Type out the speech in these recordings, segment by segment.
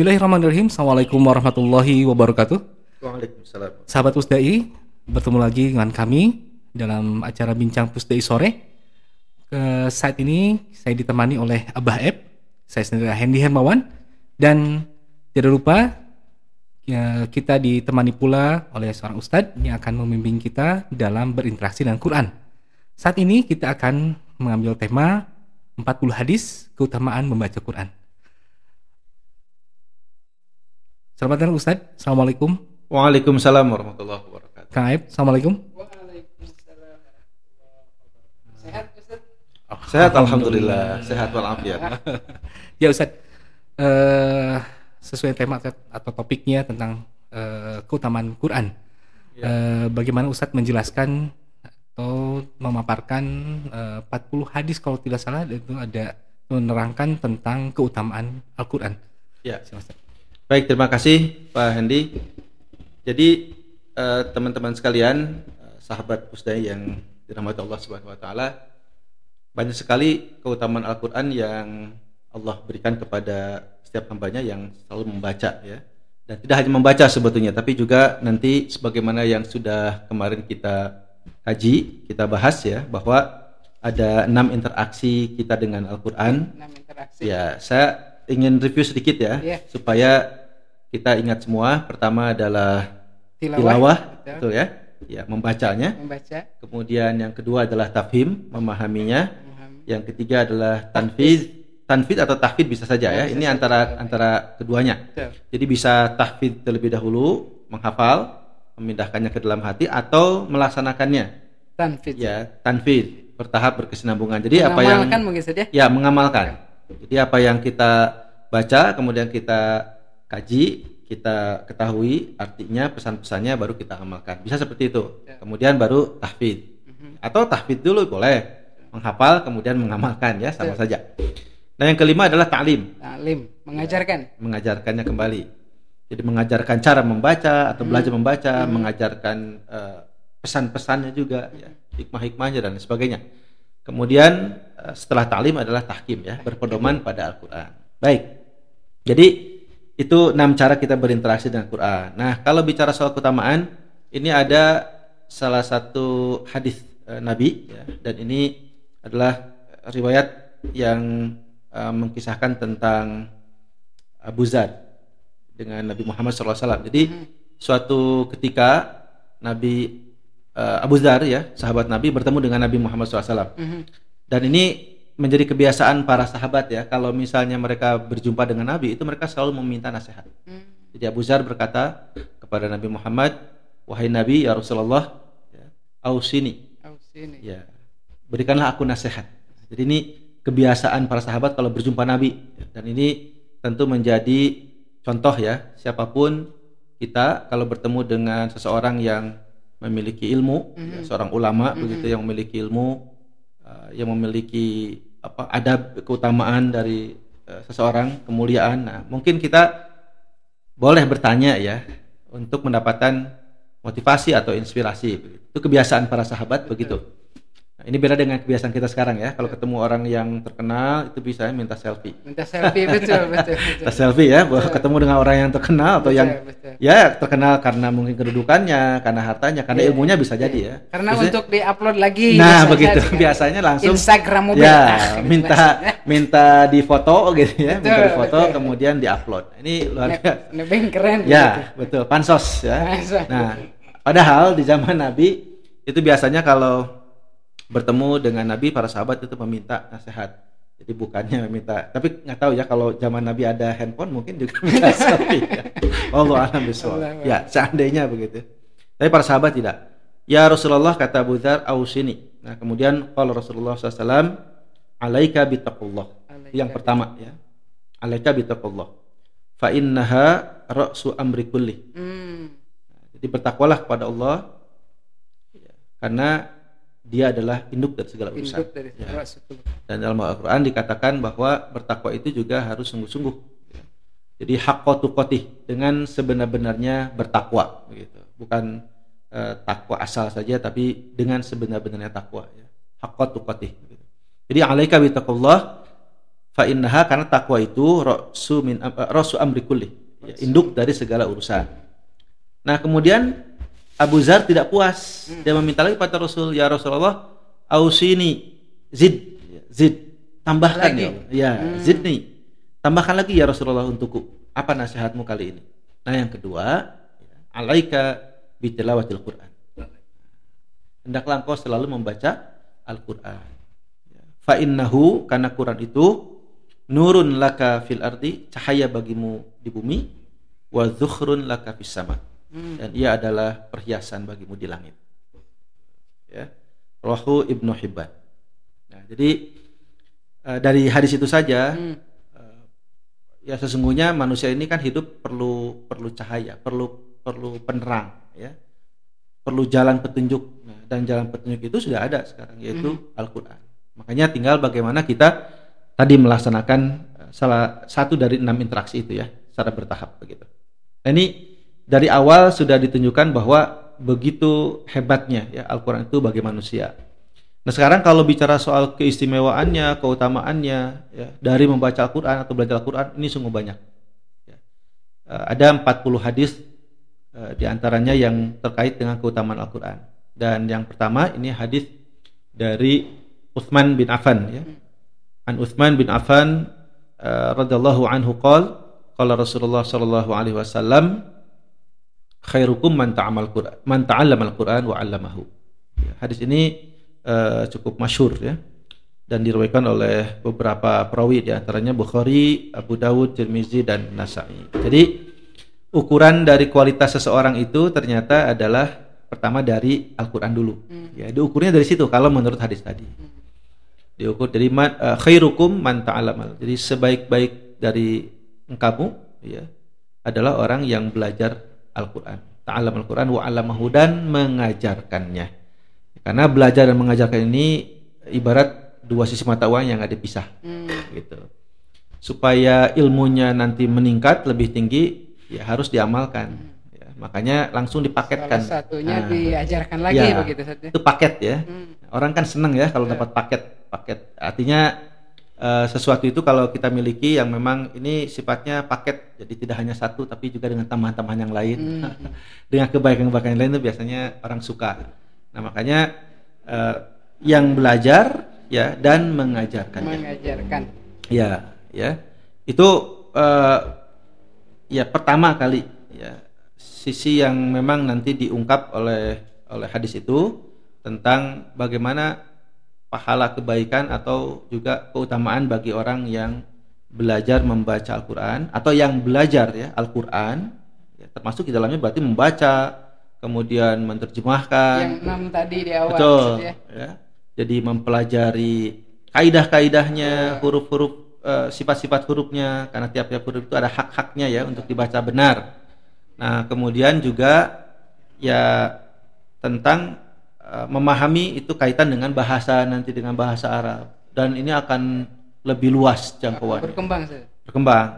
Bismillahirrahmanirrahim. Assalamualaikum warahmatullahi wabarakatuh. Waalaikumsalam. Sahabat Pusdai, bertemu lagi dengan kami dalam acara Bincang Pusdai Sore. Ke saat ini saya ditemani oleh Abah Eb, saya sendiri Hendy Hermawan, dan tidak lupa ya, kita ditemani pula oleh seorang ustadz yang akan membimbing kita dalam berinteraksi dengan Quran. Saat ini kita akan mengambil tema 40 hadis keutamaan membaca Quran. Selamat datang Ustadz. Assalamualaikum. Waalaikumsalam warahmatullahi wabarakatuh. Kang Aib, Assalamualaikum. Sehat Ustaz? Sehat alhamdulillah, sehat walafiat. ya Ustadz, uh, sesuai tema atau topiknya tentang uh, keutamaan Quran. Ya. Uh, bagaimana Ustadz menjelaskan atau memaparkan uh, 40 hadis kalau tidak salah itu ada menerangkan tentang keutamaan Al-Quran. Ya. Silahkan. Baik, terima kasih Pak Hendi. Jadi eh, teman-teman sekalian, eh, sahabat Pusdai yang dirahmati Allah Subhanahu wa taala, banyak sekali keutamaan Al-Qur'an yang Allah berikan kepada setiap hambanya yang selalu membaca ya. Dan tidak hanya membaca sebetulnya, tapi juga nanti sebagaimana yang sudah kemarin kita kaji, kita bahas ya, bahwa ada enam interaksi kita dengan Al-Quran. Ya, saya ingin review sedikit ya, yeah. supaya kita ingat semua pertama adalah tilawah, tilawah betul. ya? Ya membacanya. Membaca. Kemudian yang kedua adalah tafhim memahaminya. Memahami. yang ketiga adalah tanfiz. Tanfiz atau tahfid bisa saja ya, ya ini antara antara keduanya. Betul. jadi bisa tahfid terlebih dahulu menghafal memindahkannya ke dalam hati atau melaksanakannya. Tanfiz. Ya tanfiz. Bertahap berkesinambungan. Jadi apa yang mungkin saja. Ya mengamalkan. Jadi apa yang kita baca kemudian kita kaji, kita ketahui artinya pesan-pesannya baru kita amalkan. Bisa seperti itu. Ya. Kemudian baru tahfid. Mhm. Atau tahfid dulu boleh. Menghafal kemudian mengamalkan ya sama ya. saja. Nah, yang kelima adalah taklim. Taklim, mengajarkan. Mengajarkannya kembali. Jadi mengajarkan cara membaca atau hmm. belajar membaca, hmm. mengajarkan uh, pesan-pesannya juga ya, hikmah-hikmahnya dan sebagainya. Kemudian uh, setelah taklim adalah tahkim ya, berpedoman pada Al-Qur'an. Baik. Jadi itu enam cara kita berinteraksi dengan Quran. Nah, kalau bicara soal keutamaan, ini ada salah satu hadis e, Nabi ya, dan ini adalah riwayat yang e, mengkisahkan tentang Abu Zar dengan Nabi Muhammad SAW. Jadi hmm. suatu ketika Nabi e, Abu Zar ya, sahabat Nabi bertemu dengan Nabi Muhammad SAW. Hmm. Dan ini menjadi kebiasaan para sahabat ya kalau misalnya mereka berjumpa dengan Nabi itu mereka selalu meminta nasihat. Hmm. Jadi Abu Zar berkata kepada Nabi Muhammad, wahai Nabi ya Rasulullah, ya, ausini. Ausini. Ya, berikanlah aku nasihat. Jadi ini kebiasaan para sahabat kalau berjumpa Nabi dan ini tentu menjadi contoh ya siapa pun kita kalau bertemu dengan seseorang yang memiliki ilmu, mm -hmm. ya, seorang ulama mm -hmm. begitu yang memiliki ilmu, uh, yang memiliki apa ada keutamaan dari uh, seseorang kemuliaan. Nah mungkin kita boleh bertanya ya untuk mendapatkan motivasi atau inspirasi. Itu kebiasaan para sahabat begitu Nah, ini beda dengan kebiasaan kita sekarang ya. Kalau ketemu orang yang terkenal itu bisa minta selfie. Minta selfie betul betul. betul. Minta selfie ya. Betul. Ketemu dengan orang yang terkenal atau betul, yang betul. ya terkenal karena mungkin kedudukannya, karena hartanya, karena yeah. ilmunya bisa jadi ya. Karena biasanya, untuk diupload lagi. Nah begitu kan. biasanya langsung Instagram mobil. Ya minta minta di foto gitu ya, betul, minta di foto betul. kemudian diupload. Ini luar biasa. Lebih keren. Ya gitu. betul pansos ya. Pansos. Nah padahal di zaman Nabi itu biasanya kalau bertemu dengan Nabi para sahabat itu meminta nasihat. Jadi bukannya meminta tapi nggak tahu ya kalau zaman Nabi ada handphone mungkin juga minta selfie ya. Allah alam ya seandainya begitu. Tapi para sahabat tidak. Ya Rasulullah kata Abu Dhar ausini. Nah kemudian kalau Rasulullah SAW alaika bitaqullah yang pertama ya. Alaika bitaqullah fa innaha ra'su amri kulli. Hmm. jadi bertakwalah kepada Allah ya, karena dia adalah induk dari segala urusan. dari segala ya. Dan dalam Al-Quran dikatakan bahwa bertakwa itu juga harus sungguh-sungguh. Ya. Jadi haqqatu qotih dengan sebenar-benarnya bertakwa begitu. Bukan uh, takwa asal saja tapi dengan sebenar-benarnya takwa ya. Haqqatu qotih begitu. Jadi alaika bitaqullah fa innaha karena takwa itu rasu min rasu amri kulli, ya, induk dari segala urusan. Nah, kemudian Abu Zar tidak puas. Dia meminta lagi pada Rasul, "Ya Rasulullah, ausini zid zid tambahkan Lagi. ya. Ya, zidni. Tambahkan lagi ya Rasulullah untukku. Apa nasihatmu kali ini? Nah, yang kedua, alaika bitilawatil Quran. Hendaklah engkau selalu membaca Al-Qur'an. Ya. Fa innahu karena Quran itu nurun laka fil ardi, cahaya bagimu di bumi, wa dzukhrun laka fis sama. Dan ia adalah perhiasan bagimu di langit. Ya. Rawahu Ibnu Hibban. Nah, jadi eh, dari hadis itu saja Hmm. eh, ya sesungguhnya manusia ini kan hidup perlu perlu cahaya, perlu perlu penerang, ya, perlu jalan petunjuk. Nah, dan jalan petunjuk itu sudah ada sekarang yaitu Al-Quran. Makanya tinggal bagaimana kita tadi melaksanakan eh, salah satu dari enam interaksi itu ya, secara bertahap begitu. Nah, ini dari awal sudah ditunjukkan bahwa begitu hebatnya ya Al-Quran itu bagi manusia. Nah sekarang kalau bicara soal keistimewaannya, keutamaannya ya, dari membaca Al-Quran atau belajar Al-Quran ini sungguh banyak. Ya. Eh, ada 40 hadis eh, di antaranya yang terkait dengan keutamaan Al-Quran. Dan yang pertama ini hadis dari Uthman bin Affan ya. An Uthman bin Affan uh, radhiyallahu anhu qol qala Rasulullah sallallahu alaihi wasallam khairukum man ta'amal Qur'an man ta'allama al-Qur'an wa 'allamahu. Ya, hadis ini eh, cukup masyhur ya dan diriwayatkan oleh beberapa perawi di antaranya Bukhari, Abu Dawud, Tirmizi dan Nasa'i. Jadi ukuran dari kualitas seseorang itu ternyata adalah pertama dari Al-Qur'an dulu. Ya, diukurnya dari situ kalau menurut hadis tadi. Diukur dari man, eh, khairukum man ta'allamal. Jadi sebaik-baik dari engkamu ya adalah orang yang belajar Al-Qur'an. Ta'allam Al-Qur'an wa dan mengajarkannya. Karena belajar dan mengajarkan ini ibarat dua sisi mata uang yang nggak dipisah Hmm. gitu. Supaya ilmunya nanti meningkat lebih tinggi ya harus diamalkan. Ya, makanya langsung dipaketkan. Salah satunya Nah, diajarkan lagi ya, begitu saja. Itu paket ya. Hmm. Orang kan seneng ya kalau dapat paket. Paket artinya eh, sesuatu itu kalau kita miliki yang memang ini sifatnya paket, jadi tidak hanya satu tapi juga dengan tambahan-tambahan yang lain. Hmm. dengan kebaikan-kebaikan yang lain itu biasanya orang suka. Nah, makanya eh, yang belajar ya dan mengajarkannya. Mengajarkan. Ya, ya. Itu eh, ya pertama kali ya sisi yang memang nanti diungkap oleh oleh hadis itu tentang bagaimana pahala kebaikan atau juga keutamaan bagi orang yang belajar membaca Al-Qur'an atau yang belajar ya Al-Qur'an ya, termasuk di dalamnya berarti membaca kemudian menerjemahkan Yang enam tadi di awal Betul. maksudnya. Ya. Jadi mempelajari kaidah-kaidahnya, huruf-huruf eh, sifat-sifat hurufnya karena tiap-tiap huruf itu ada hak-haknya ya untuk dibaca benar. Nah, kemudian juga ya tentang eh, memahami itu kaitan dengan bahasa nanti dengan bahasa Arab dan ini akan lebih luas jangkauannya Berkembang saja. berkembang.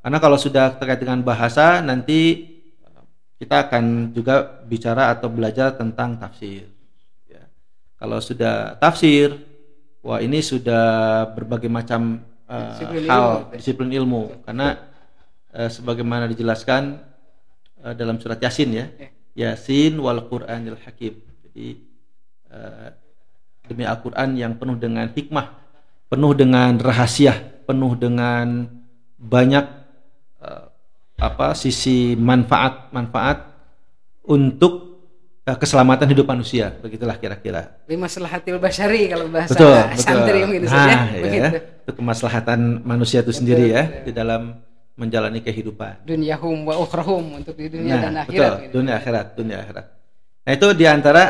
Karena kalau sudah terkait dengan bahasa nanti eh, kita akan juga bicara atau belajar tentang tafsir. Ya. Kalau sudah tafsir, wah ini sudah berbagai macam eh, Disiplin hal ilmu. disiplin ilmu. Karena eh, sebagaimana dijelaskan eh, dalam surat Yasin ya, Yasin wal Qur'anil Hakim. Jadi demi Al-Quran yang penuh dengan hikmah, penuh dengan rahasia, penuh dengan banyak eh, apa sisi manfaat-manfaat untuk eh, keselamatan hidup manusia, begitulah kira-kira. Lima selahatil basyari kalau bahasa Betul, betul. santri mungkin nah, saja. ya, Begitu. itu kemaslahatan manusia itu sendiri ya di dalam menjalani kehidupan. Dunyahum wa ukhrahum untuk di dunia dan Nah, akhirat. betul, gitu. dunia akhirat, dunia akhirat. Nah, itu di antara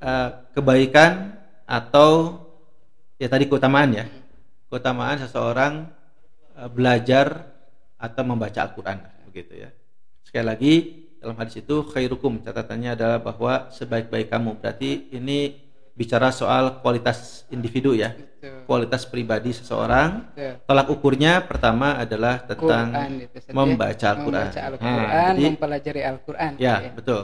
eh, kebaikan atau ya tadi keutamaan ya. Keutamaan seseorang eh, belajar atau membaca Al-Qur'an begitu ya. Sekali lagi dalam hadis itu khairukum catatannya adalah bahwa sebaik-baik kamu. Berarti ini bicara soal kualitas individu ya. Betul. Kualitas pribadi seseorang. Betul. Tolak ukurnya pertama adalah tentang Quran itu saja. membaca Al-Quran. Membaca Nah, Al-Quran, jadi- mempelajari Al-Quran. Ya, betul.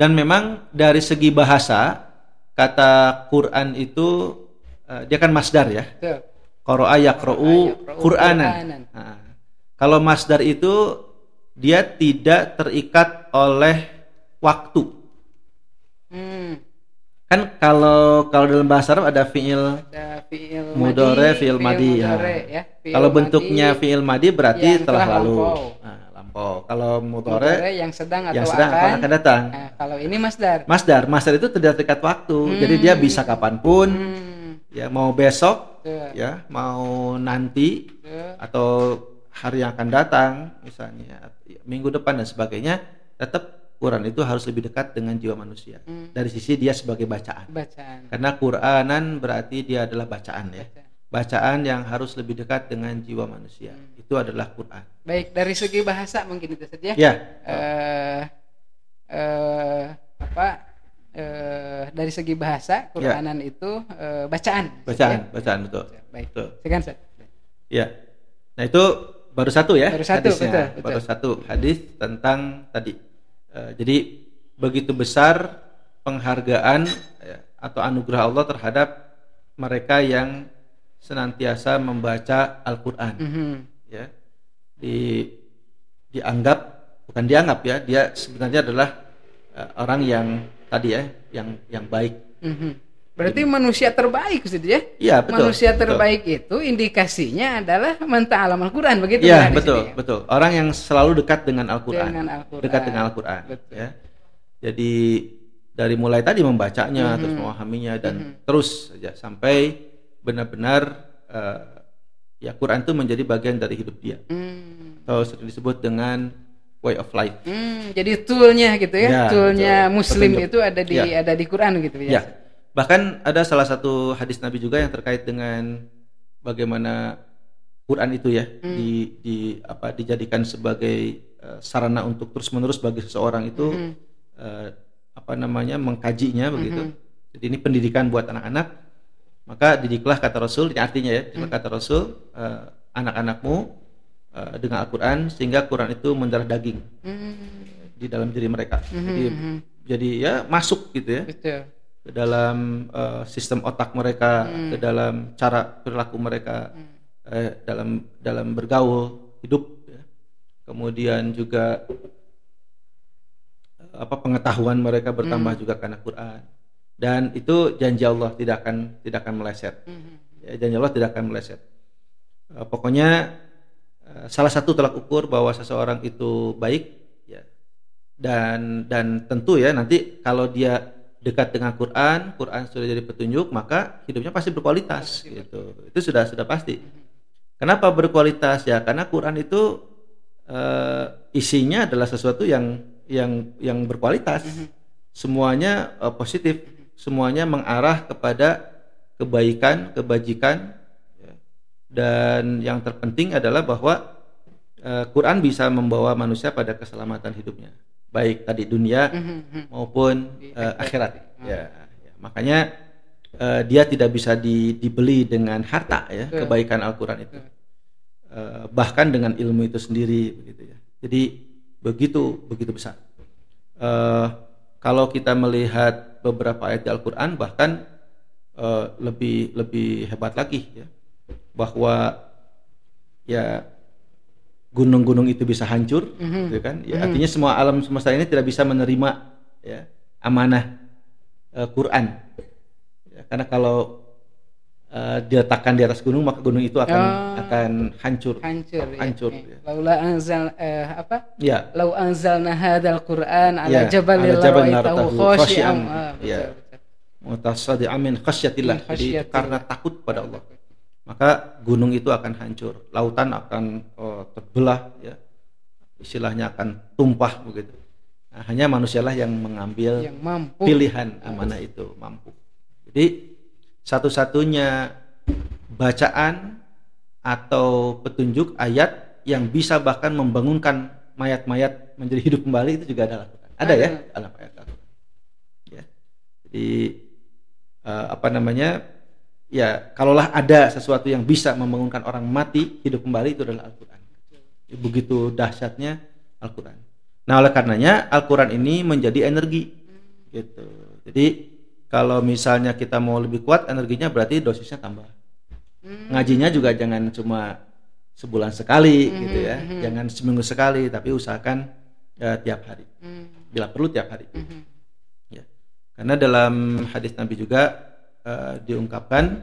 Dan memang dari segi bahasa kata Quran itu eh, dia kan masdar ya. Qara'a yaqra'u yaqra'u Qur'anan. Nah, kalau masdar itu dia tidak terikat oleh waktu. Hmm. Kan kalau kalau dalam bahasa Arab ada fiil Ada fiil Mudore, madi, fiil madi, ya. ya. Fiil kalau madi bentuknya fiil madi berarti telah lalu. lampau. Lampau. Kalau mudore yang sedang atau yang sedang akan. akan datang. Nah, kalau ini masdar. Masdar, masdar itu tidak terikat waktu. Jadi dia bisa kapan pun, Hmm. ya mau besok, Betul. ya mau nanti Betul. atau hari yang akan datang, misalnya minggu depan dan sebagainya, tetap Quran itu harus lebih dekat dengan jiwa manusia. Hmm. Dari sisi dia sebagai bacaan. Bacaan. Karena Quranan berarti dia adalah bacaan ya. Bacaan. Bacaan yang harus lebih dekat dengan jiwa manusia. Itu adalah Quran. Baik dari segi bahasa mungkin itu saja. Ya. eh eh, apa eh dari segi bahasa Quranan itu eh, bacaan. Ya. Bacaan, Ya? bacaan betul. Baik. Betul. Ustaz. Ya. Nah, itu baru satu ya Baru satu, hadisnya. betul, betul. Baru satu hadis tentang tadi. Eh, jadi begitu besar penghargaan ya, atau anugerah Allah terhadap mereka yang senantiasa membaca Al-Qur'an. Mhm. ya di dianggap bukan dianggap ya dia sebenarnya adalah eh, orang yang tadi ya yang yang baik Mhm. Berarti manusia terbaik Ustaz ya? Iya, betul, Manusia betul. terbaik itu indikasinya adalah menta'alam Al-Qur'an begitu Iya kan betul sini ya? betul orang yang selalu dekat dengan Al-Quran Al-Qur'an. dekat dengan Al-Quran Betul. ya jadi dari mulai tadi membacanya Mhm. terus memahaminya dan terus saja sampai benar-benar eh, ya Quran itu menjadi bagian dari hidup dia Hmm. atau sering disebut dengan way of life Hmm, jadi toolnya gitu ya, Ya, toolnya betul. Muslim Petunjuk. itu ada di Ya. ada di Quran gitu ya. Ya, bahkan ada salah satu hadis Nabi juga yang terkait dengan bagaimana Quran itu ya Hmm. di di apa dijadikan sebagai eh, sarana untuk terus menerus bagi seseorang itu Hmm. eh, apa namanya mengkajinya begitu. Jadi ini pendidikan buat anak-anak. Maka didiklah kata Rasul, ini artinya ya, didiklah kata Rasul eh, anak-anakmu eh, dengan Al-Quran sehingga Quran itu mendarah daging Hmm, di dalam diri mereka. Jadi mhm. jadi ya masuk gitu ya betul. ke dalam eh, sistem otak mereka, ke dalam cara perilaku mereka, eh, dalam dalam bergaul hidup, ya. kemudian juga apa pengetahuan mereka bertambah juga karena Quran dan itu janji Allah tidak akan tidak akan meleset, Mhm. ya, janji Allah tidak akan meleset. Eh, pokoknya eh, salah satu tolak ukur bahwa seseorang itu baik, ya dan dan tentu ya nanti kalau dia dekat dengan Quran, Quran sudah jadi petunjuk, maka hidupnya pasti berkualitas gitu. Itu sudah sudah pasti. Kenapa berkualitas ya? Karena Quran itu eh, isinya adalah sesuatu yang yang yang berkualitas. Semuanya eh, positif, semuanya mengarah kepada kebaikan, kebajikan ya. dan yang terpenting adalah bahwa eh, Quran bisa membawa manusia pada keselamatan hidupnya, baik tadi dunia Mhm. maupun eh, akhirat. Ya, ya. makanya eh, dia tidak bisa di- dibeli dengan harta ya kebaikan Al-Qur'an itu. Eh, bahkan dengan ilmu itu sendiri begitu ya. Jadi begitu begitu besar. Eh, kalau kita melihat beberapa ayat di Al-Qur'an bahkan eh, lebih lebih hebat lagi ya. Bahwa ya gunung-gunung itu bisa hancur Mhm. gitu kan ya artinya semua alam semesta ini tidak bisa menerima ya amanah eh, Quran ya, karena kalau eh, diletakkan di atas gunung maka gunung itu akan Oh. akan hancur Hancur ya. Hancur, ya. ya. Laula anzal eh, apa? ya Lau anzalna hadzal Qur'an ala Ya, jabalil jabalin laraitahu. Ah, Ya. betul. mutasadi amin khasyatillah jadi karena takut pada Allah maka gunung itu akan hancur lautan akan eh, terbelah ya istilahnya akan tumpah begitu nah, hanya manusialah yang mengambil Yang mampu. pilihan amanah itu mampu. Jadi satu-satunya bacaan atau petunjuk ayat yang bisa bahkan membangunkan mayat-mayat menjadi hidup kembali itu juga adalah Al-Quran. Ada ya dalam ayat Al-Quran. Ya. Jadi eh, apa namanya? Ya, kalaulah ada sesuatu yang bisa membangunkan orang mati hidup kembali itu adalah Al-Quran. Begitu dahsyatnya Al-Quran. Nah, oleh karenanya Al-Quran ini menjadi energi gitu. Jadi kalau misalnya kita mau lebih kuat energinya berarti dosisnya tambah. Hmm. Ngajinya juga jangan cuma sebulan sekali Hmm, gitu ya. Jangan seminggu sekali tapi usahakan eh, tiap hari. Hmm. Bila perlu tiap hari. Mhm. Ya. Karena dalam hadis Nabi juga eh, diungkapkan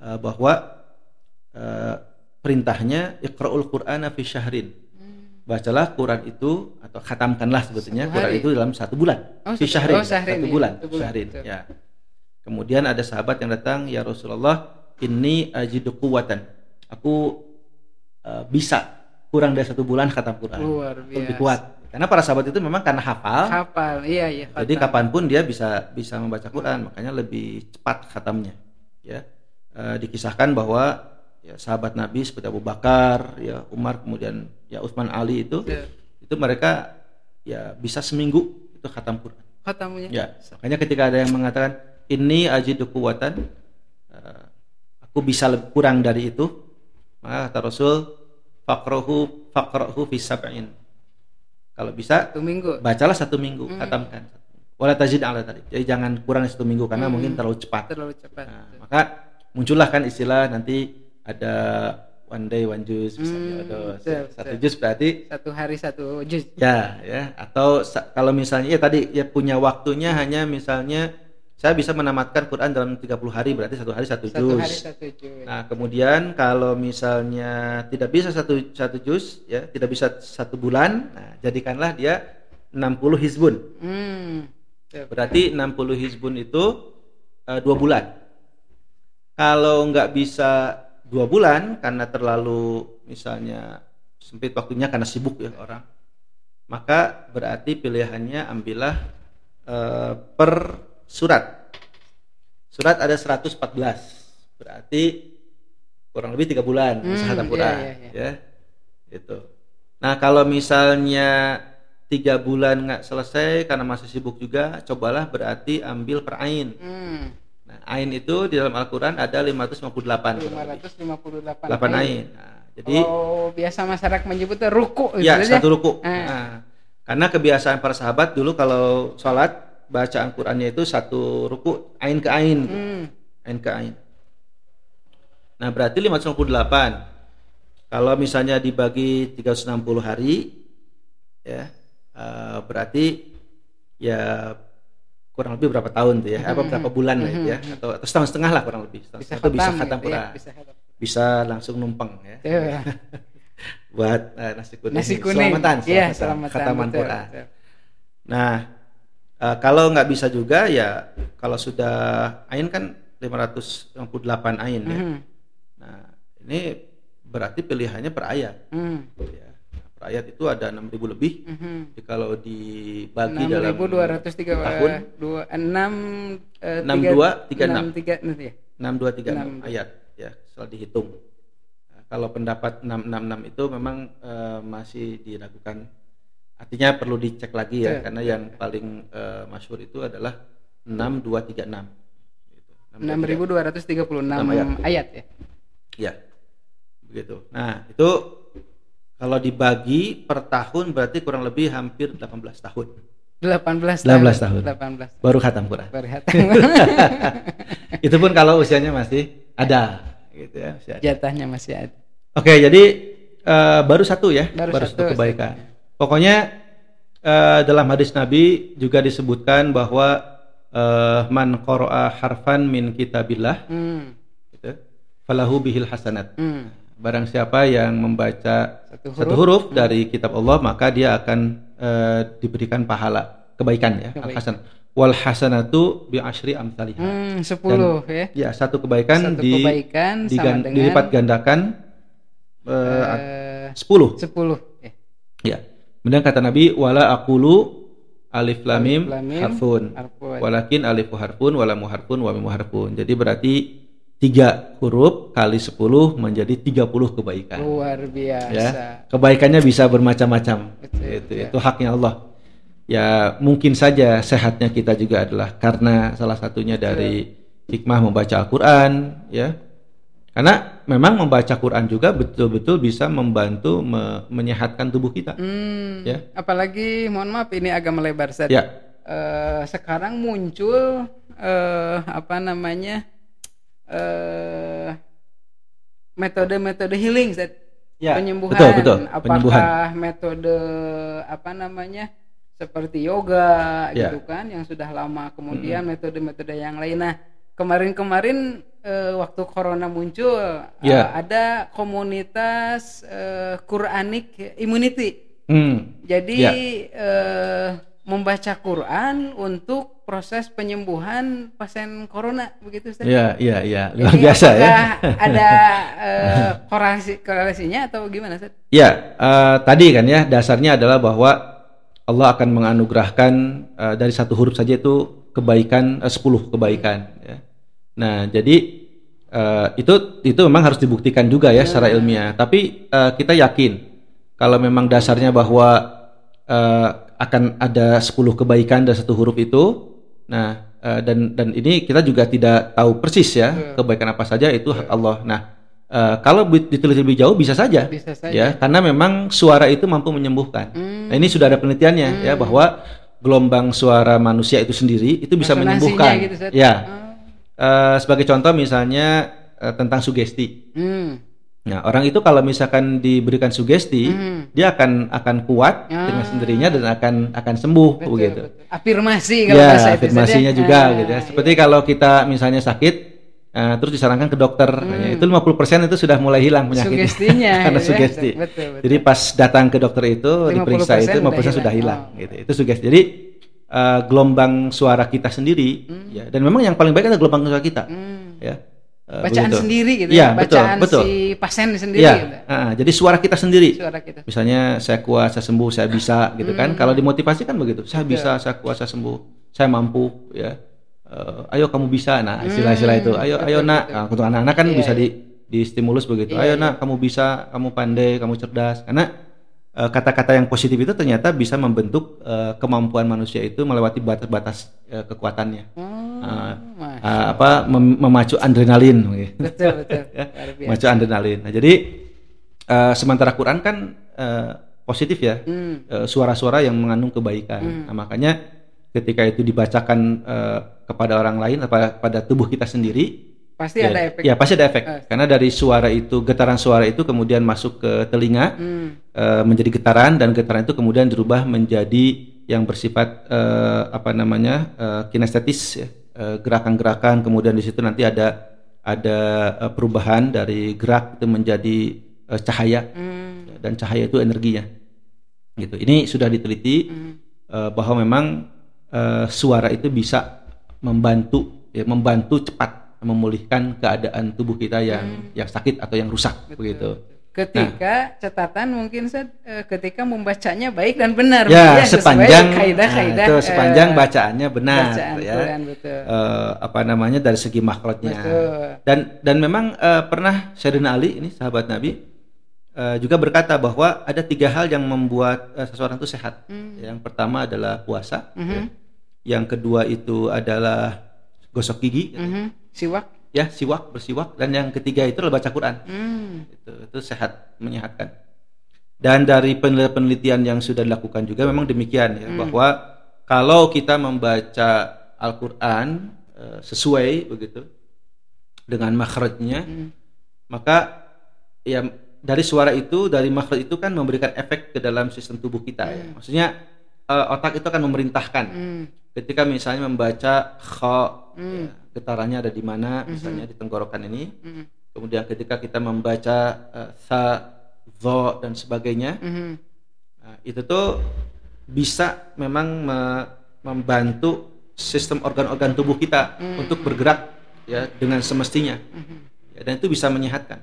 eh, bahwa eh, perintahnya iqra'ul Qur'ana fi syahrin. Bacalah Quran itu atau khatamkanlah sebetulnya Quran itu dalam satu bulan. Oh, satu- syahrin, oh, syahrin satu ya, bulan, satu bulan, syahrin, ya. Kemudian ada sahabat yang datang, "Ya Rasulullah, ini ajidu quwwatan. Aku eh, bisa kurang dari satu bulan khatam Quran." Luar Lebih kuat. Karena para sahabat itu memang karena hafal, Hafal, iya iya. jadi kapan pun dia bisa bisa membaca Quran, makanya lebih cepat khatamnya. Ya, Eh, dikisahkan bahwa ya sahabat Nabi seperti Abu Bakar, ya Umar, kemudian ya Utsman Ali itu, Ya. itu mereka ya bisa seminggu itu khatam Quran. Khatamunya. Ya, makanya ketika ada yang mengatakan ini ajidu kuwatan, eh, aku bisa lebih kurang dari itu, maka kata Rasul fakrohu fakrohu fi sab'in. Kalau bisa Satu minggu. bacalah satu minggu, khatamkan. Wala tajid ala tadi. Jadi jangan kurang dari satu minggu karena mungkin terlalu cepat. Terlalu cepat. Nah, maka muncullah kan istilah nanti ada one day one juice misalnya Hmm, ada betul, satu betul. juz berarti Satu hari satu juz. ya ya atau kalau misalnya ya tadi ya punya waktunya hanya misalnya saya bisa menamatkan Quran dalam 30 hari berarti satu hari satu, Satu juz. hari satu juz. Nah, kemudian kalau misalnya tidak bisa satu satu juz ya, tidak bisa satu bulan, nah jadikanlah dia 60 hizbun. Hmm. Berarti 60 hizbun itu eh, dua bulan. Kalau nggak bisa dua bulan karena terlalu misalnya sempit waktunya karena sibuk ya orang, maka berarti pilihannya ambillah eh, per surat. Surat ada 114, berarti kurang lebih tiga bulan Hmm, khatam iya, iya, iya. ya. Itu. Nah kalau misalnya tiga bulan nggak selesai karena masih sibuk juga, cobalah berarti ambil per ain. Hmm. Nah, ain itu di dalam Al-Quran ada 558 kurang lebih. 558. 8 ain. Nah, jadi oh, biasa masyarakat menyebutnya ruku ya gitu aja. satu ruku. Ah. Nah, karena kebiasaan para sahabat dulu kalau sholat bacaan Qurannya itu satu ruku ain ke ain. Hmm. ain ke ain. Nah berarti 558. Kalau misalnya dibagi 360 hari, ya eh, berarti ya kurang lebih berapa tahun tuh ya? Apa berapa bulan lah itu ya? Atau, atau setahun setengah lah kurang lebih. Setahun Bisa setengah tuh bisa khatam ya, bisa khatam. Bisa langsung numpang ya. Iya. Buat eh, nasi kuning. Nasi kuning. Selamatan, Iya, selamatan, selamatan. khataman betul, Quran. betul. Nah, eh, kalau nggak bisa juga ya kalau sudah ain kan 558 ain ya. Hmm. Nah, ini berarti pilihannya per ayat. Hmm. Ya. Ayat itu ada 6000 lebih. Mhm. Jadi kalau dibagi dalam 6203 tahun dua enam eh, 6236. tiga nanti ya. 6236 ayat ya setelah dihitung. Nah, kalau pendapat 666 itu memang eh, masih diragukan. Artinya perlu dicek lagi ya Betul, karena yang paling eh, masyhur itu adalah 6236. Gitu. 6236 Enam ayat. ayat ya. Ya, begitu. Nah, itu kalau dibagi per tahun berarti kurang lebih hampir 18 tahun 18 18 tahun. 18 baru khatam Quran. baru khatam. itu pun kalau usianya masih ada, gitu ya. masih ada. Jatahnya masih ada. Oke, jadi eh, baru satu ya, Baru baru, satu, satu, kebaikan. Pokoknya eh, dalam hadis Nabi juga disebutkan bahwa eh, man qara'a harfan min kitabillah, Hmm. gitu, falahu bihil hasanat. Hmm. Barang siapa yang membaca Satu satu huruf, dari kitab Allah maka dia akan eh, diberikan pahala kebaikan ya al hasan wal hasanatu bi asyri amsalihha Hmm, 10 ya. ya satu kebaikan Satu di kebaikan digan- dengan dilipat gandakan eh, eh, 10 10 ya. ya. Kemudian kata Nabi wala aqulu alif lam mim Alif, lam, mim, harfun. harfun. walakin alifu harfun wala harfun wa harfun. Jadi berarti tiga huruf kali 10 menjadi 30 kebaikan Luar biasa. ya kebaikannya bisa bermacam-macam Betul, itu betul. itu haknya Allah ya mungkin saja sehatnya kita juga adalah karena salah satunya dari hikmah membaca Al-Qur'an ya karena memang membaca Quran juga betul-betul bisa membantu me- menyehatkan tubuh kita Hmm, Ya. apalagi mohon maaf ini agak melebar Ustaz. ya Eh, sekarang muncul eh, apa namanya? Eh metode-metode healing Ustaz. Ya, penyembuhan. betul, betul. Apakah Penyembuhan. metode apa namanya? seperti yoga Ya. gitu kan yang sudah lama. Kemudian Hmm. metode-metode yang lain. Nah, kemarin-kemarin eh, waktu corona muncul Ya. eh, ada komunitas eh, Quranic Immunity. Hmm. Jadi Ya. eh, membaca Quran untuk proses penyembuhan pasien corona begitu Ustaz. Iya, iya, iya. Luar biasa ya. ada eh, korelasi korelasinya atau gimana Ustaz? Ya, eh, tadi kan ya dasarnya adalah bahwa Allah akan menganugerahkan eh, dari satu huruf saja itu kebaikan eh, 10 kebaikan ya. Nah, jadi eh, itu itu memang harus dibuktikan juga ya secara ilmiah. Tapi eh, kita yakin kalau memang dasarnya bahwa eh, akan ada 10 kebaikan dari satu huruf itu. Nah, eh, dan dan ini kita juga tidak tahu persis ya kebaikan apa saja itu hak Allah. Nah, eh, kalau diteliti lebih jauh bisa saja Bisa saja. ya karena memang suara itu mampu menyembuhkan. Hmm. Nah, ini sudah ada penelitiannya ya bahwa gelombang suara manusia itu sendiri itu bisa menyembuhkan. gitu, ya. Eh, sebagai contoh misalnya eh, tentang sugesti. Hmm. Nah, orang itu kalau misalkan diberikan sugesti, Hmm. dia akan akan kuat dengan sendirinya dan akan akan sembuh Betul, begitu. betul. Afirmasi kalau Ya, bahasa afirmasinya ya. juga Ah, gitu ya. Seperti kalau kita misalnya sakit eh, terus disarankan ke dokter, nah, itu 50% itu sudah mulai hilang penyakitnya Hmm. Sugestinya, karena gitu ya. sugesti. Betul, betul. Jadi pas datang ke dokter itu 50% diperiksa itu 50% udah sudah hilang. hilang gitu. Itu sugesti. Jadi eh, gelombang suara kita sendiri ya dan memang yang paling baik adalah gelombang suara kita. Hmm. Ya. Eh, Bacaan begitu. sendiri gitu Iya, ya. betul, Bacaan betul. si pasien sendiri Iya, gitu. ah, jadi suara kita sendiri. Suara kita. Misalnya saya kuat, saya sembuh, saya bisa gitu kan. Kalau dimotivasi kan begitu. Saya bisa, saya kuat, saya sembuh, saya mampu ya. Eh, ayo kamu bisa. Nah, istilah-istilah itu. Ayo ayo nak. Nah, untuk anak-anak kan bisa di di stimulus begitu. ayo nak, kamu bisa, kamu pandai, kamu cerdas. Karena eh, kata-kata yang positif itu ternyata bisa membentuk eh, kemampuan manusia itu melewati batas-batas eh, kekuatannya. Oh, Mas. Ah, apa mem- memacu adrenalin betul betul. ya, Luar biasa. macu adrenalin. Nah, jadi eh, sementara Quran kan eh, positif ya, Hmm. eh, suara-suara yang mengandung kebaikan. Nah, makanya ketika itu dibacakan eh, kepada orang lain, pada, pada tubuh kita sendiri, Pasti ya, ada efek. ya pasti ada efek. Eh. Karena dari suara itu, getaran suara itu kemudian masuk ke telinga, Hmm. eh, menjadi getaran dan getaran itu kemudian dirubah menjadi yang bersifat eh, apa namanya eh, kinestetis ya gerakan-gerakan kemudian di situ nanti ada ada eh, perubahan dari gerak itu menjadi eh, cahaya. Hmm. dan cahaya itu energinya. Gitu. Ini sudah diteliti Hmm. eh, bahwa memang eh, suara itu bisa membantu ya membantu cepat memulihkan keadaan tubuh kita yang yang sakit atau yang rusak begitu Ketika catatan mungkin Ustaz, eh, ketika membacanya baik dan benar ya, sesuai sepanjang kaidah-kaidah nah, itu sepanjang eh, bacaannya benar bacaan ya Quran, betul. Eh, apa namanya dari segi makrotnya dan dan memang eh, pernah Sayyidina Ali ini sahabat Nabi eh, juga berkata bahwa ada tiga hal yang membuat eh, seseorang itu sehat Hmm. yang pertama adalah puasa Mhm. ya. yang kedua itu adalah gosok gigi Mhm. Siwak. Ya siwak bersiwak dan yang ketiga itu adalah baca Quran Hmm. itu itu sehat menyehatkan dan dari penelitian yang sudah dilakukan juga memang demikian ya bahwa kalau kita membaca Al-Qur'an eh, sesuai begitu dengan makhrajnya Hmm. maka ya dari suara itu dari makhraj itu kan memberikan efek ke dalam sistem tubuh kita ya maksudnya eh, otak itu akan memerintahkan Hmm. ketika misalnya membaca kha Hmm. ya, getarannya ada di mana misalnya di tenggorokan ini. Hmm. kemudian ketika kita membaca eh, sa dho dan sebagainya Mhm. nah, itu tuh bisa memang me- membantu sistem organ-organ tubuh kita untuk bergerak ya dengan semestinya. Ya, dan itu bisa menyehatkan.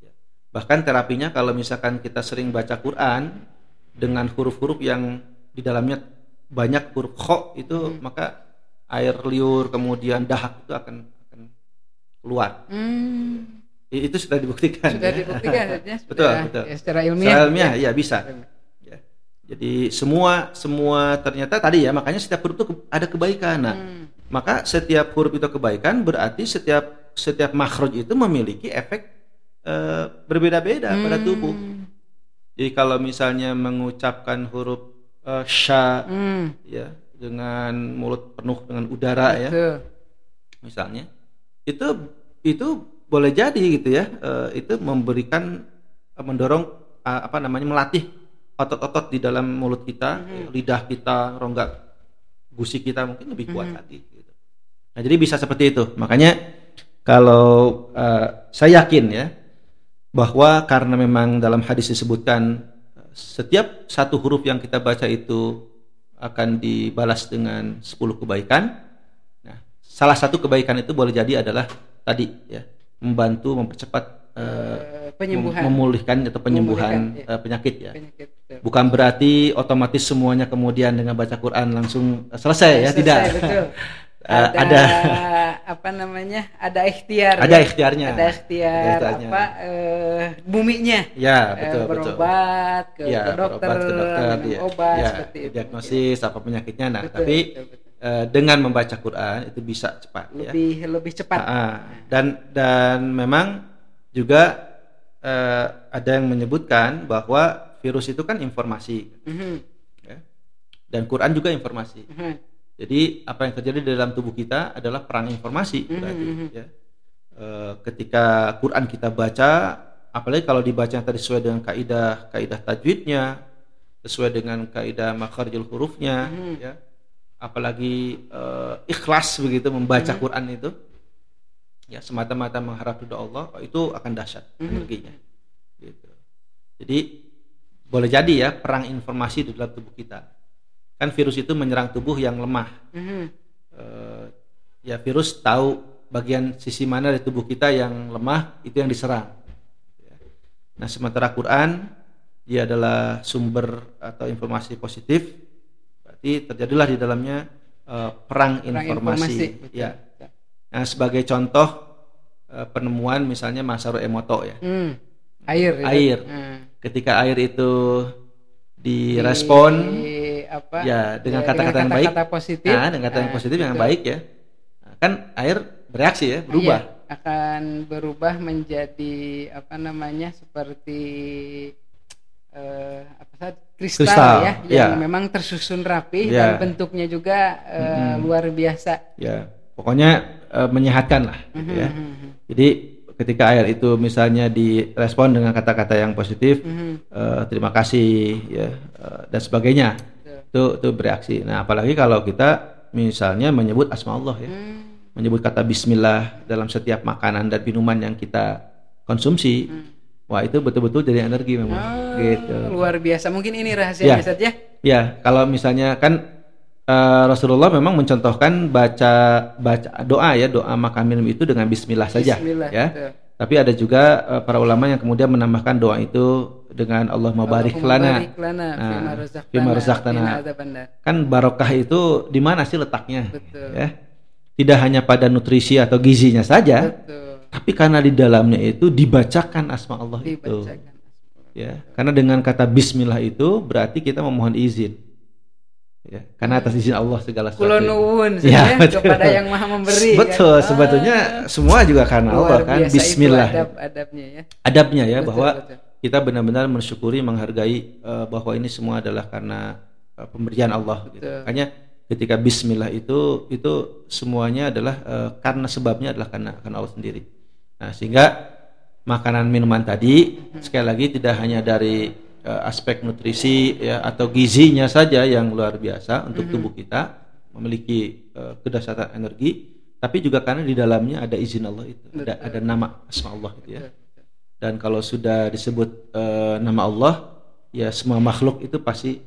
Ya. bahkan terapinya kalau misalkan kita sering baca Quran dengan huruf-huruf yang di dalamnya banyak huruf kho itu maka air liur kemudian dahak itu akan akan keluar Hmm. Itu sudah dibuktikan Sudah ya. dibuktikan ya, betul sudah, betul ya, secara ilmiah. Secara ilmiah ya bisa Ya. jadi semua semua ternyata tadi ya makanya setiap huruf itu ke- ada kebaikan nah Hmm. maka setiap huruf itu kebaikan berarti setiap setiap makhraj itu memiliki efek eh, berbeda-beda pada tubuh Hmm. jadi kalau misalnya mengucapkan huruf eh, sya Hmm. ya dengan mulut penuh dengan udara ya Betul. misalnya itu itu boleh jadi gitu ya eh, itu memberikan eh, mendorong eh, apa namanya melatih otot-otot di dalam mulut kita Mhm. lidah kita rongga gusi kita mungkin lebih kuat Mhm. lagi gitu. nah jadi bisa seperti itu makanya kalau eh, saya yakin ya bahwa karena memang dalam hadis disebutkan setiap satu huruf yang kita baca itu akan dibalas dengan 10 kebaikan. Nah, salah satu kebaikan itu boleh jadi adalah tadi ya, membantu mempercepat eh, Eh, penyembuhan memulihkan atau penyembuhan Memulihkan, ya. eh, penyakit ya. penyakit. Betul. Bukan berarti otomatis semuanya kemudian dengan baca Quran langsung eh, selesai ya, Selesai, tidak. betul. Eh, ada, ada apa namanya? Ada ikhtiar. ada ya. ikhtiarnya. Ada ikhtiar, ikhtiarnya. apa eh, buminya. Ya, Eh, betul betul. berobat ke, Ya, ke dokter, berobat ke dokter, minum ya. obat Ya, seperti itu. diagnosis apa penyakitnya. Nah, Betul, tapi betul, betul. dengan membaca Quran itu bisa cepat ya. lebih lebih cepat. Ah, dan dan memang juga eh, ada yang menyebutkan bahwa virus itu kan informasi Mhm, ya. dan Quran juga informasi. mhm. Jadi apa yang terjadi di dalam tubuh kita adalah perang informasi berarti Mhm. ya. Eh, ketika Quran kita baca, apalagi kalau dibaca yang tadi sesuai dengan kaidah kaidah tajwidnya, sesuai dengan kaidah makharijul hurufnya, Mhm. ya. Apalagi eh, ikhlas begitu membaca Mhm. Quran itu, ya semata-mata mengharap ridho Allah, oh, itu akan dahsyat Mhm. energinya. Gitu. Jadi boleh jadi ya perang informasi di dalam tubuh kita. Kan virus itu menyerang tubuh yang lemah. Mhm. Eh, ya virus tahu bagian sisi mana dari tubuh kita yang lemah itu yang diserang. Ya. Nah sementara Quran dia adalah sumber atau informasi positif, berarti terjadilah di dalamnya eh, perang, Perang informasi. betul. Ya. Nah sebagai contoh eh, penemuan misalnya Masaru Emoto ya, Hmm. Air. Air. Hmm. ketika air itu direspon Di- apa? ya dengan ya, kata-kata yang baik, kata-kata positif. nah dengan kata yang Nah, positif yang betul. baik ya, Nah, kan air bereaksi ya, berubah. Iya, akan berubah menjadi apa namanya seperti eh, apa tadi, kristal, Kristal, ya yang ya. memang tersusun rapi Ya. dan bentuknya juga eh, Mm-mm. luar biasa. Ya, pokoknya eh, menyehatkan lah. gitu ya. Mhm, Jadi ketika air itu misalnya direspon dengan kata-kata yang positif, mhm, eh, terima kasih ya eh, dan sebagainya. Itu itu bereaksi. Nah apalagi kalau kita misalnya menyebut asma Allah ya, Hmm, menyebut kata Bismillah dalam setiap makanan dan minuman yang kita konsumsi, hmm. wah itu betul-betul jadi energi memang. Ah, Gitu. Luar biasa. Mungkin ini rahasianya Ya. Ustaz ya. Ya, kalau misalnya kan eh, Rasulullah memang mencontohkan baca baca doa ya, doa makan minum itu dengan bismillah saja Bismillah, ya. betul. Tapi ada juga eh, para ulama yang kemudian menambahkan doa itu dengan Allah mabarik Allahumma lana. barik lana Nah, qina adzabannar. Kan barokah itu di mana sih letaknya? Betul. Ya. Tidak hanya pada nutrisi atau gizinya saja, Betul. tapi karena di dalamnya itu dibacakan asma Allah itu. Dibacakan. Ya, karena dengan kata bismillah itu berarti kita memohon izin. Ya, karena atas izin Allah segala sesuatu. Kulo nuwun Ya, betul. kepada yang Maha memberi. Betul, kan? sebetulnya semua juga karena Allah kan. itu Bismillah. adab-adabnya ya. Adabnya ya Betul, bahwa betul. Kita benar-benar mensyukuri, menghargai eh, bahwa ini semua adalah karena eh, pemberian Allah. Gitu. Makanya ketika Bismillah itu itu semuanya adalah eh, karena sebabnya adalah karena karena Allah sendiri. Nah sehingga makanan minuman tadi sekali lagi tidak hanya dari eh, aspek nutrisi ya atau gizinya saja yang luar biasa untuk Hmm. tubuh kita memiliki eh, kedahsyatan energi, tapi juga karena di dalamnya ada izin Allah itu, ada, Betul. ada nama asma Allah itu ya. Betul. Dan kalau sudah disebut eh, nama Allah, ya semua makhluk itu pasti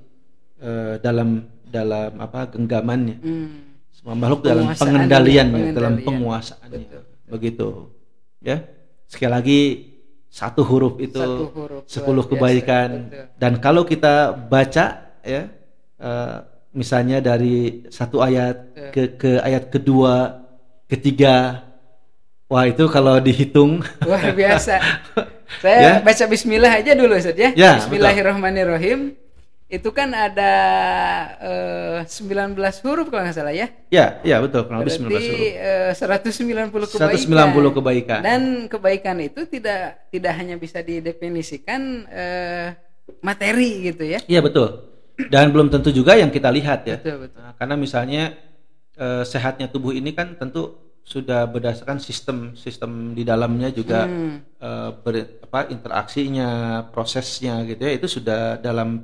eh, dalam dalam apa genggamannya. Hmm. Semua makhluk dalam Penguasaannya, pengendaliannya, dalam pengendalian. penguasaannya. Betul. Begitu. Ya. Sekali lagi satu huruf itu Satu huruf, sepuluh kebaikan. betul. Dan kalau kita baca ya eh, misalnya dari satu ayat ke ke ayat kedua, ketiga, wah itu kalau dihitung Luar biasa. Ya. Saya baca bismillah aja dulu Ustaz ya. Ya, Bismillahirrahmanirrahim. Itu kan ada eh, 19 huruf kalau nggak salah ya. Ya, ya betul, kurang lebih 19 Berarti huruf. eh, 190 kebaikan. 190 kebaikan. Dan kebaikan itu tidak tidak hanya bisa didefinisikan eh, materi gitu ya. Iya betul. Dan belum tentu juga yang kita lihat ya. Betul betul. Nah, karena misalnya eh, sehatnya tubuh ini kan tentu sudah berdasarkan sistem sistem di dalamnya juga Hmm. eh, ber- apa interaksinya, prosesnya gitu ya itu sudah dalam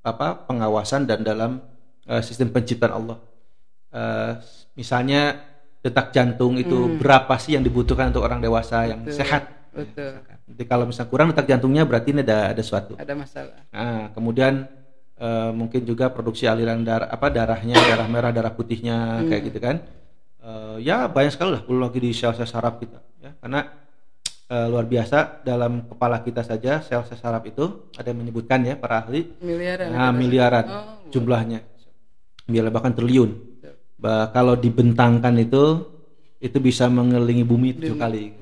apa pengawasan dan dalam eh, sistem penciptaan Allah. Eh, misalnya detak jantung itu berapa sih yang dibutuhkan untuk orang dewasa yang Hmm. Betul. sehat? Betul. Jadi kalau misalnya kurang detak jantungnya berarti ini ada ada suatu. Ada masalah. Nah, kemudian eh, mungkin juga produksi aliran darah apa darahnya, darah merah, darah putihnya kayak gitu kan. Eh, ya banyak sekali lah belum lagi di sel-sel saraf kita ya. Karena eh, luar biasa dalam kepala kita saja sel-sel saraf itu ada yang menyebutkan ya para ahli Miliaran. nah, miliaran Oh, jumlahnya. Miliaran bahkan triliun. Bah, kalau dibentangkan itu itu bisa mengelilingi bumi tujuh kali.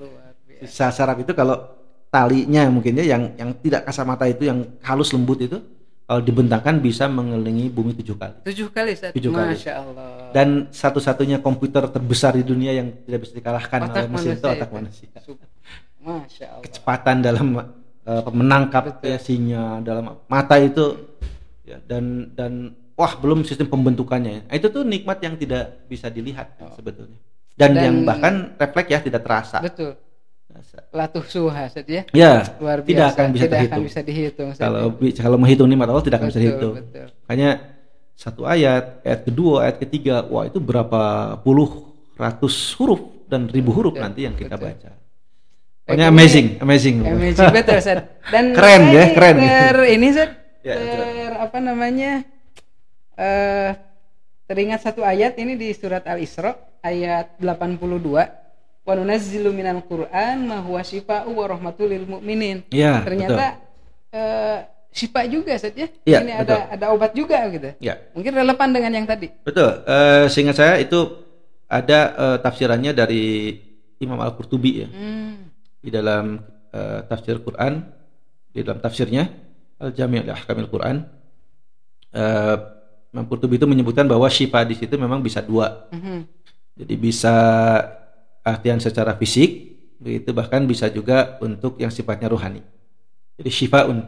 Sel saraf itu kalau talinya mungkin ya yang yang tidak kasar mata itu yang halus lembut itu kalau dibentangkan bisa mengelilingi bumi tujuh kali. Tujuh kali Ustaz. Tujuh kali. Masya Allah. Dan satu-satunya komputer terbesar di dunia yang tidak bisa dikalahkan Otak oleh mesin itu otak manusia. Masya Allah. Kecepatan dalam eh, menangkap ya, sinyal dalam mata itu ya, dan dan wah belum sistem pembentukannya. Itu tuh nikmat yang tidak bisa dilihat sebetulnya. Dan, Dan- yang bahkan refleks ya tidak terasa. Betul. Latuh suha Ustaz ya. Ya, Luar biasa. tidak akan bisa tidak terhitung. akan bisa dihitung. Kalau bi- kalau menghitung nikmat Allah tidak akan bisa Betul, dihitung. betul. Makanya satu ayat, ayat kedua, ayat ketiga, wah itu berapa puluh ratus huruf dan ribu huruf nanti yang kita baca. Pokoknya amazing, amazing. Amazing betul Ustaz. Dan Keren, ya, keren. Ter, ini Ustaz. Ya, ter, apa namanya? eh teringat satu ayat ini di surat Al-Isra ayat 82. Wa nunazzilu minal Qur'an ma huwa syifaa'u wa rahmatul lil mu'minin. Ya, Ternyata eh syifa juga Ustaz ya. Iya, ini betul. ada ada obat juga gitu. Ya, Mungkin relevan dengan yang tadi. betul. Eh seingat saya itu ada eh, tafsirannya dari Imam Al-Qurtubi ya. Hmm. Di dalam eh, tafsir Quran, di dalam tafsirnya Al-Jami' li Ahkamil Quran. Imam Qurtubi itu menyebutkan bahwa syifa di situ memang bisa dua. Mhm. Jadi bisa artian secara fisik, begitu bahkan bisa juga untuk yang sifatnya rohani. Jadi syifaun.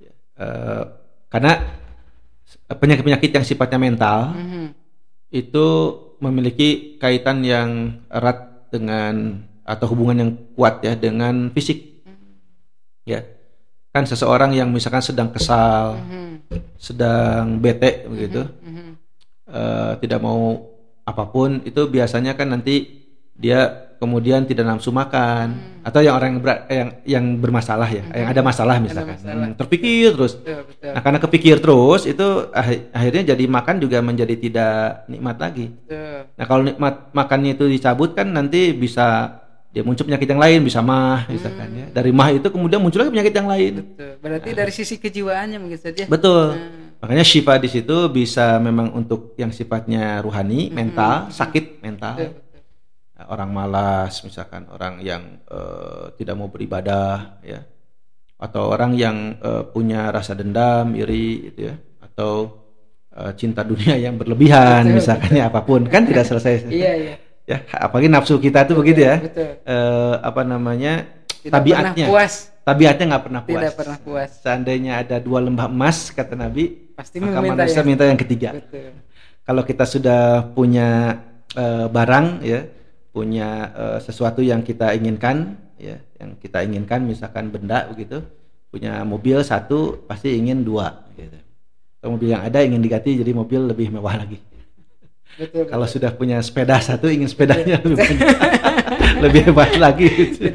Ya, eh, karena penyakit-penyakit yang sifatnya mental Mhm. itu memiliki kaitan yang erat dengan atau hubungan yang kuat ya dengan fisik. Ya. Kan seseorang yang misalkan sedang kesal, Mhm. sedang bete begitu, Mhm. eh, tidak mau apa pun itu biasanya kan nanti dia kemudian tidak nafsu makan atau yang orang yang, berat- yang yang bermasalah ya yang ada masalah misalkan masalah. Hmm, terpikir terus Betul, betul. nah karena kepikir terus itu ah- akhirnya jadi makan juga menjadi tidak nikmat lagi Betul. nah kalau nikmat makannya itu dicabut kan nanti bisa dia muncul penyakit yang lain bisa mah misalkan ya dari mah itu kemudian muncul lagi penyakit yang lain Betul. Berarti dari sisi kejiwaannya mungkin saja. Betul. Hmm. Makanya syifa di situ bisa memang untuk yang sifatnya ruhani, mental, sakit mental. Betul. Nah, Orang malas misalkan, orang yang eh, tidak mau beribadah ya. Atau orang yang eh, punya rasa dendam, iri gitu ya. Atau eh, cinta dunia yang berlebihan Betul, misalkan ya apa pun kan tidak selesai. Iya, iya. Ya, apalagi nafsu kita tuh begitu ya. Betul. Eh, apa namanya? Tidak tabiatnya. pernah puas. Tabiatnya nggak pernah puas. Tidak pernah puas. Seandainya ada dua lembah emas kata Nabi, Pasti maka meminta manusia yang- minta yang ketiga. Betul. Kalau kita sudah punya eh, barang ya, punya eh, sesuatu yang kita inginkan ya, yang kita inginkan misalkan benda begitu, punya mobil satu pasti ingin dua gitu. Kalau mobil yang ada ingin diganti jadi mobil lebih mewah lagi. Betul. Kalau sudah punya sepeda satu ingin sepedanya lebih banyak, lebih hebat lagi. gitu.